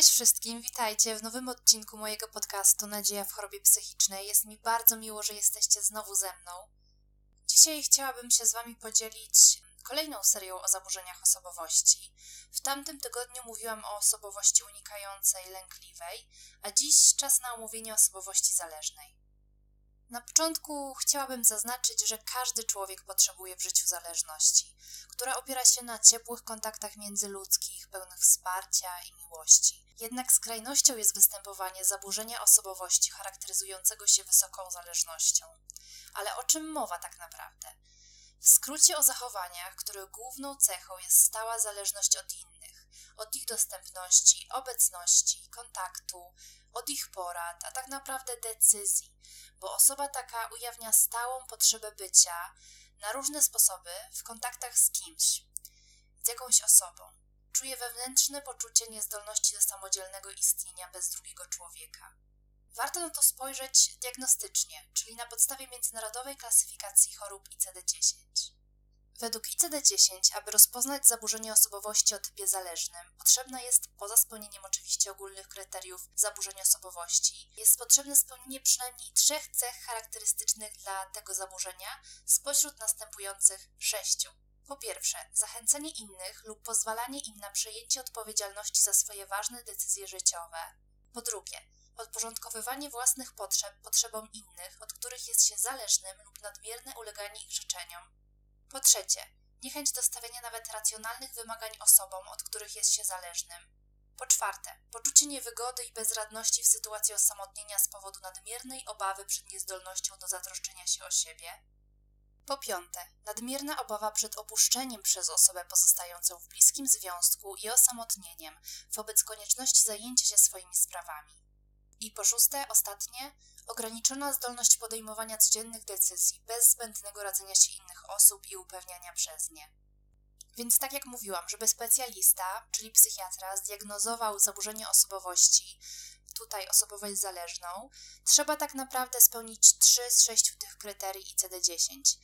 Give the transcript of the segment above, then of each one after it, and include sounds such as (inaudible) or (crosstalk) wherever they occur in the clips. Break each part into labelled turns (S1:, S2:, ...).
S1: Cześć wszystkim, witajcie w nowym odcinku mojego podcastu Nadzieja w chorobie psychicznej. Jest mi bardzo miło, że jesteście znowu ze mną. Dzisiaj chciałabym się z Wami podzielić kolejną serią o zaburzeniach osobowości. W tamtym tygodniu mówiłam o osobowości unikającej, lękliwej, a dziś czas na omówienie osobowości zależnej. Na początku chciałabym zaznaczyć, że każdy człowiek potrzebuje w życiu zależności, która opiera się na ciepłych kontaktach międzyludzkich, pełnych wsparcia i miłości. Jednak skrajnością jest występowanie zaburzenia osobowości charakteryzującego się wysoką zależnością. Ale o czym mowa tak naprawdę? W skrócie o zachowaniach, których główną cechą jest stała zależność od innych, od ich dostępności, obecności, kontaktu, od ich porad, a tak naprawdę decyzji, bo osoba taka ujawnia stałą potrzebę bycia na różne sposoby w kontaktach z kimś, z jakąś osobą. Czuje wewnętrzne poczucie niezdolności do samodzielnego istnienia bez drugiego człowieka. Warto na to spojrzeć diagnostycznie, czyli na podstawie międzynarodowej klasyfikacji chorób ICD-10. Według ICD-10, aby rozpoznać zaburzenie osobowości o typie zależnym, potrzebne jest, poza spełnieniem oczywiście ogólnych kryteriów zaburzeń osobowości, jest potrzebne spełnienie przynajmniej trzech cech charakterystycznych dla tego zaburzenia spośród następujących sześciu. Po pierwsze, zachęcenie innych lub pozwalanie im na przejęcie odpowiedzialności za swoje ważne decyzje życiowe. Po drugie, podporządkowywanie własnych potrzeb potrzebom innych, od których jest się zależnym lub nadmierne uleganie ich życzeniom. Po trzecie, niechęć do stawiania nawet racjonalnych wymagań osobom, od których jest się zależnym. Po czwarte, poczucie niewygody i bezradności w sytuacji osamotnienia z powodu nadmiernej obawy przed niezdolnością do zatroszczenia się o siebie. Po piąte, nadmierna obawa przed opuszczeniem przez osobę pozostającą w bliskim związku i osamotnieniem wobec konieczności zajęcia się swoimi sprawami. I po szóste, ostatnie, ograniczona zdolność podejmowania codziennych decyzji bez zbędnego radzenia się innych osób i upewniania przez nie. Więc tak jak mówiłam, żeby specjalista, czyli psychiatra, zdiagnozował zaburzenie osobowości, tutaj osobowość zależną, trzeba tak naprawdę spełnić 3 z 6 tych kryterii ICD-10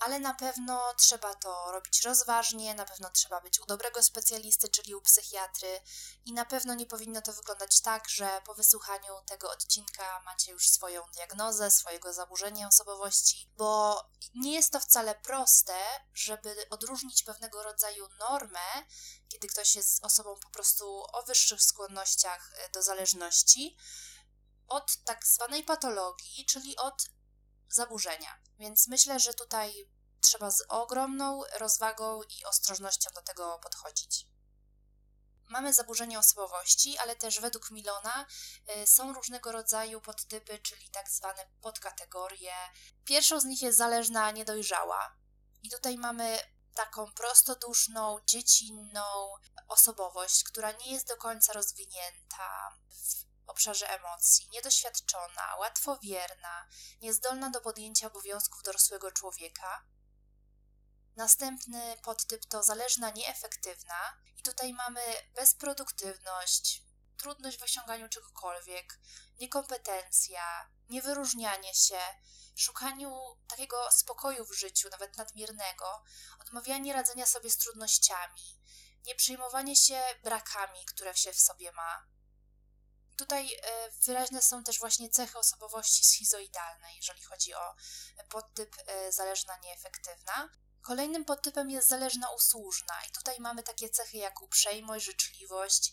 S1: ale na pewno trzeba to robić rozważnie, na pewno trzeba być u dobrego specjalisty, czyli u psychiatry. I na pewno nie powinno to wyglądać tak, że po wysłuchaniu tego odcinka macie już swoją diagnozę, swojego zaburzenia osobowości, bo nie jest to wcale proste, żeby odróżnić pewnego rodzaju normę, kiedy ktoś jest osobą po prostu o wyższych skłonnościach do zależności, od tak zwanej patologii, czyli od zaburzenia. Więc myślę, że tutaj trzeba z ogromną rozwagą i ostrożnością do tego podchodzić. Mamy zaburzenie osobowości, ale też według Milona y, są różnego rodzaju podtypy, czyli tak zwane podkategorie. Pierwszą z nich jest zależna niedojrzała. I tutaj mamy taką prostoduszną, dziecinną osobowość, która nie jest do końca rozwinięta w obszarze emocji, niedoświadczona, łatwowierna, niezdolna do podjęcia obowiązków dorosłego człowieka. Następny podtyp to zależna nieefektywna, i tutaj mamy bezproduktywność, trudność w osiąganiu czegokolwiek, niekompetencja, niewyróżnianie się, szukaniu takiego spokoju w życiu, nawet nadmiernego, odmawianie radzenia sobie z trudnościami, nieprzejmowanie się brakami, które się w sobie ma, Tutaj e, wyraźne są też właśnie cechy osobowości schizoidalnej, jeżeli chodzi o podtyp e, zależna nieefektywna. Kolejnym podtypem jest zależna usłużna i tutaj mamy takie cechy jak uprzejmość, życzliwość,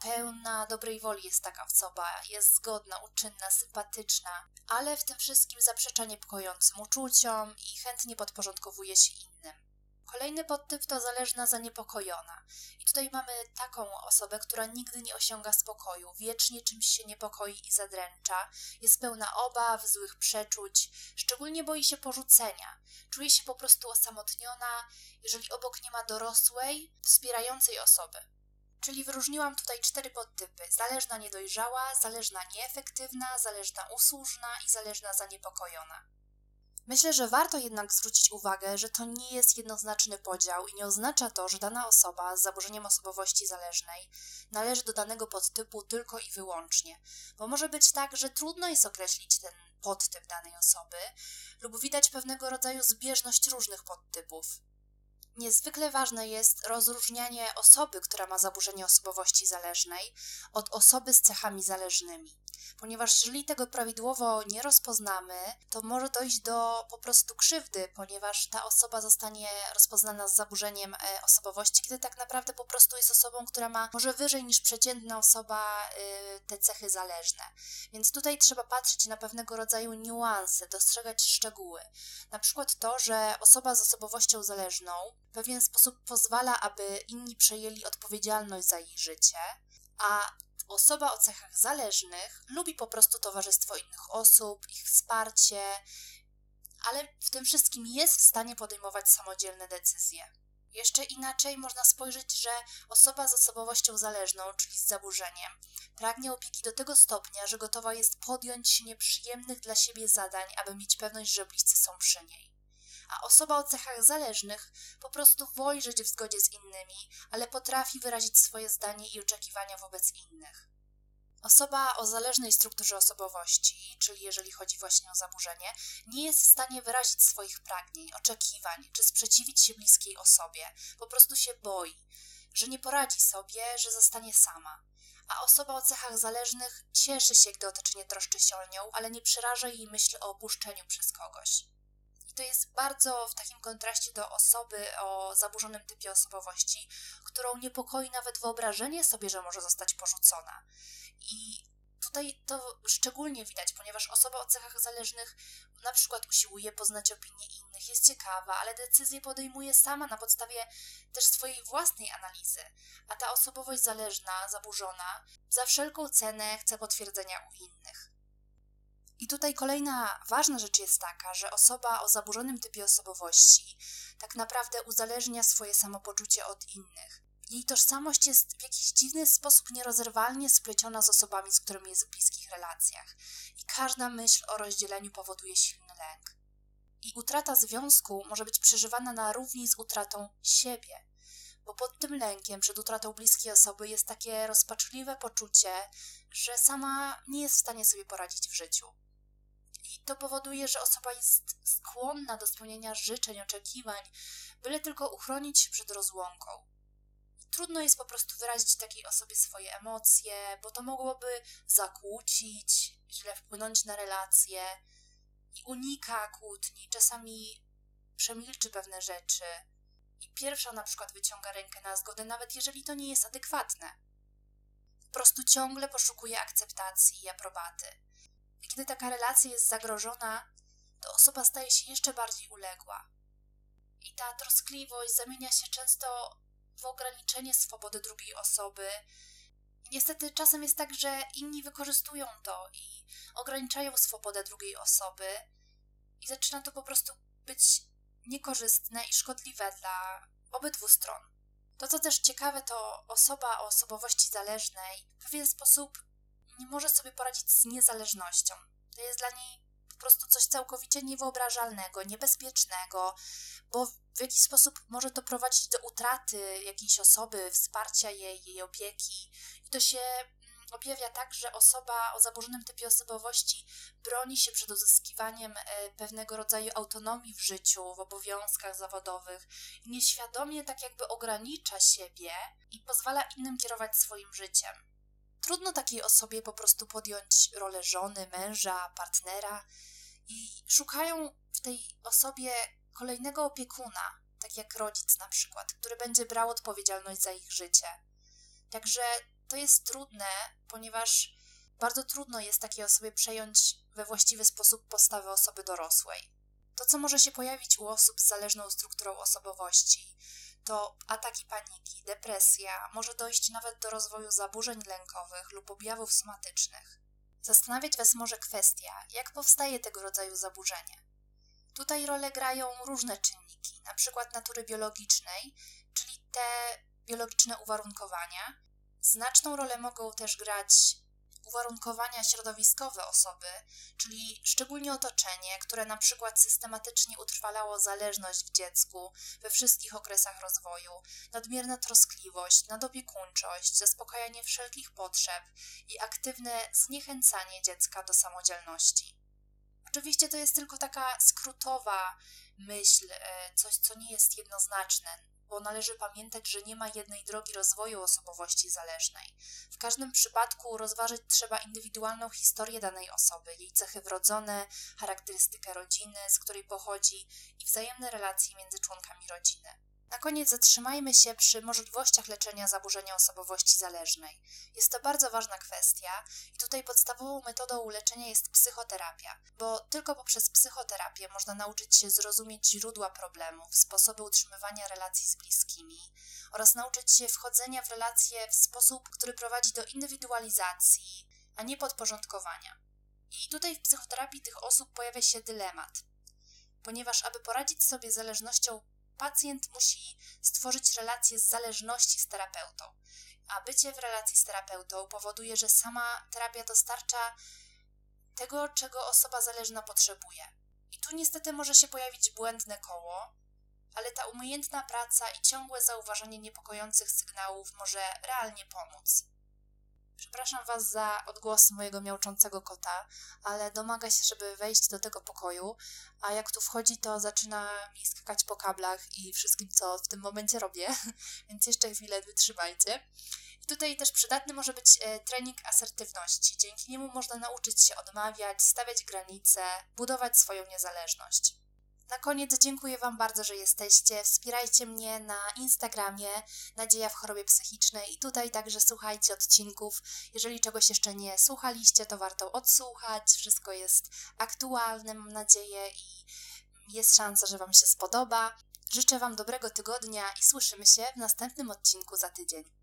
S1: pełna dobrej woli jest taka osoba, jest zgodna, uczynna, sympatyczna, ale w tym wszystkim zaprzecza niepokojącym uczuciom i chętnie podporządkowuje się innym. Kolejny podtyp to zależna zaniepokojona. I tutaj mamy taką osobę, która nigdy nie osiąga spokoju, wiecznie czymś się niepokoi i zadręcza, jest pełna obaw, złych przeczuć, szczególnie boi się porzucenia. Czuje się po prostu osamotniona, jeżeli obok nie ma dorosłej, wspierającej osoby. Czyli wyróżniłam tutaj cztery podtypy: zależna niedojrzała, zależna nieefektywna, zależna usłużna i zależna zaniepokojona. Myślę, że warto jednak zwrócić uwagę, że to nie jest jednoznaczny podział i nie oznacza to, że dana osoba z zaburzeniem osobowości zależnej należy do danego podtypu tylko i wyłącznie, bo może być tak, że trudno jest określić ten podtyp danej osoby lub widać pewnego rodzaju zbieżność różnych podtypów. Niezwykle ważne jest rozróżnianie osoby, która ma zaburzenie osobowości zależnej, od osoby z cechami zależnymi ponieważ jeżeli tego prawidłowo nie rozpoznamy, to może dojść do po prostu krzywdy, ponieważ ta osoba zostanie rozpoznana z zaburzeniem e, osobowości, kiedy tak naprawdę po prostu jest osobą, która ma może wyżej niż przeciętna osoba e, te cechy zależne. Więc tutaj trzeba patrzeć na pewnego rodzaju niuanse, dostrzegać szczegóły. Na przykład to, że osoba z osobowością zależną w pewien sposób pozwala, aby inni przejęli odpowiedzialność za ich życie, a Osoba o cechach zależnych lubi po prostu towarzystwo innych osób, ich wsparcie, ale w tym wszystkim jest w stanie podejmować samodzielne decyzje. Jeszcze inaczej można spojrzeć, że osoba z osobowością zależną, czyli z zaburzeniem, pragnie opieki do tego stopnia, że gotowa jest podjąć się nieprzyjemnych dla siebie zadań, aby mieć pewność, że bliscy są przy niej a osoba o cechach zależnych po prostu woli żyć w zgodzie z innymi, ale potrafi wyrazić swoje zdanie i oczekiwania wobec innych. Osoba o zależnej strukturze osobowości, czyli jeżeli chodzi właśnie o zaburzenie, nie jest w stanie wyrazić swoich pragnień, oczekiwań czy sprzeciwić się bliskiej osobie. Po prostu się boi, że nie poradzi sobie, że zostanie sama. A osoba o cechach zależnych cieszy się, gdy otoczenie troszczy się o nią, ale nie przeraża jej myśl o opuszczeniu przez kogoś. I to jest bardzo w takim kontraście do osoby o zaburzonym typie osobowości, którą niepokoi nawet wyobrażenie sobie, że może zostać porzucona. I tutaj to szczególnie widać, ponieważ osoba o cechach zależnych na przykład usiłuje poznać opinie innych, jest ciekawa, ale decyzje podejmuje sama na podstawie też swojej własnej analizy, a ta osobowość zależna, zaburzona, za wszelką cenę chce potwierdzenia u innych. I tutaj kolejna ważna rzecz jest taka, że osoba o zaburzonym typie osobowości tak naprawdę uzależnia swoje samopoczucie od innych. Jej tożsamość jest w jakiś dziwny sposób nierozerwalnie spleciona z osobami, z którymi jest w bliskich relacjach, i każda myśl o rozdzieleniu powoduje silny lęk. I utrata związku może być przeżywana na równi z utratą siebie, bo pod tym lękiem przed utratą bliskiej osoby jest takie rozpaczliwe poczucie, że sama nie jest w stanie sobie poradzić w życiu. I to powoduje, że osoba jest skłonna do spełnienia życzeń, oczekiwań, byle tylko uchronić się przed rozłąką. Trudno jest po prostu wyrazić takiej osobie swoje emocje, bo to mogłoby zakłócić, źle wpłynąć na relacje i unika kłótni, czasami przemilczy pewne rzeczy i pierwsza na przykład wyciąga rękę na zgodę, nawet jeżeli to nie jest adekwatne. Po prostu ciągle poszukuje akceptacji i aprobaty. I kiedy taka relacja jest zagrożona, to osoba staje się jeszcze bardziej uległa. I ta troskliwość zamienia się często w ograniczenie swobody drugiej osoby. Niestety czasem jest tak, że inni wykorzystują to i ograniczają swobodę drugiej osoby, i zaczyna to po prostu być niekorzystne i szkodliwe dla obydwu stron. To, co też ciekawe, to osoba o osobowości zależnej w pewien sposób nie może sobie poradzić z niezależnością. To jest dla niej po prostu coś całkowicie niewyobrażalnego, niebezpiecznego, bo w jakiś sposób może to prowadzić do utraty jakiejś osoby, wsparcia jej, jej opieki. I to się mm, objawia tak, że osoba o zaburzonym typie osobowości broni się przed uzyskiwaniem e, pewnego rodzaju autonomii w życiu, w obowiązkach zawodowych nieświadomie tak jakby ogranicza siebie i pozwala innym kierować swoim życiem. Trudno takiej osobie po prostu podjąć rolę żony, męża, partnera i szukają w tej osobie kolejnego opiekuna, tak jak rodzic na przykład, który będzie brał odpowiedzialność za ich życie. Także to jest trudne, ponieważ bardzo trudno jest takiej osobie przejąć we właściwy sposób postawę osoby dorosłej. To, co może się pojawić u osób z zależną strukturą osobowości, to ataki paniki, depresja, może dojść nawet do rozwoju zaburzeń lękowych lub objawów somatycznych. Zastanawiać Was może kwestia, jak powstaje tego rodzaju zaburzenie. Tutaj rolę grają różne czynniki, przykład natury biologicznej, czyli te biologiczne uwarunkowania. Znaczną rolę mogą też grać uwarunkowania środowiskowe osoby, czyli szczególnie otoczenie, które na przykład systematycznie utrwalało zależność w dziecku we wszystkich okresach rozwoju, nadmierna troskliwość, nadopiekuńczość, zaspokajanie wszelkich potrzeb i aktywne zniechęcanie dziecka do samodzielności. Oczywiście to jest tylko taka skrótowa myśl, e, coś, co nie jest jednoznaczne, bo należy pamiętać, że nie ma jednej drogi rozwoju osobowości zależnej. W każdym przypadku rozważyć trzeba indywidualną historię danej osoby, jej cechy wrodzone, charakterystykę rodziny, z której pochodzi i wzajemne relacje między członkami rodziny. Na koniec zatrzymajmy się przy możliwościach leczenia zaburzenia osobowości zależnej. Jest to bardzo ważna kwestia i tutaj podstawową metodą leczenia jest psychoterapia, bo tylko poprzez psychoterapię można nauczyć się zrozumieć źródła problemów, sposoby utrzymywania relacji z bliskimi oraz nauczyć się wchodzenia w relacje w sposób, który prowadzi do indywidualizacji, a nie podporządkowania. I tutaj w psychoterapii tych osób pojawia się dylemat, ponieważ aby poradzić sobie z zależnością pacjent musi stworzyć relację z zależności z terapeutą. A bycie w relacji z terapeutą powoduje, że sama terapia dostarcza tego, czego osoba zależna potrzebuje. I tu niestety może się pojawić błędne koło, ale ta umiejętna praca i ciągłe zauważanie niepokojących sygnałów może realnie pomóc. Przepraszam Was za odgłos mojego miauczącego kota, ale domaga się, żeby wejść do tego pokoju, a jak tu wchodzi, to zaczyna mi skakać po kablach i wszystkim, co w tym momencie robię, (laughs) więc jeszcze chwilę wytrzymajcie. I tutaj też przydatny może być e, trening asertywności. Dzięki niemu można nauczyć się odmawiać, stawiać granice, budować swoją niezależność. Na koniec dziękuję Wam bardzo, że jesteście. Wspierajcie mnie na Instagramie Nadzieja w chorobie psychicznej i tutaj także słuchajcie odcinków. Jeżeli czegoś jeszcze nie słuchaliście, to warto odsłuchać. Wszystko jest aktualne, mam nadzieję, i jest szansa, że Wam się spodoba. Życzę Wam dobrego tygodnia i słyszymy się w następnym odcinku za tydzień.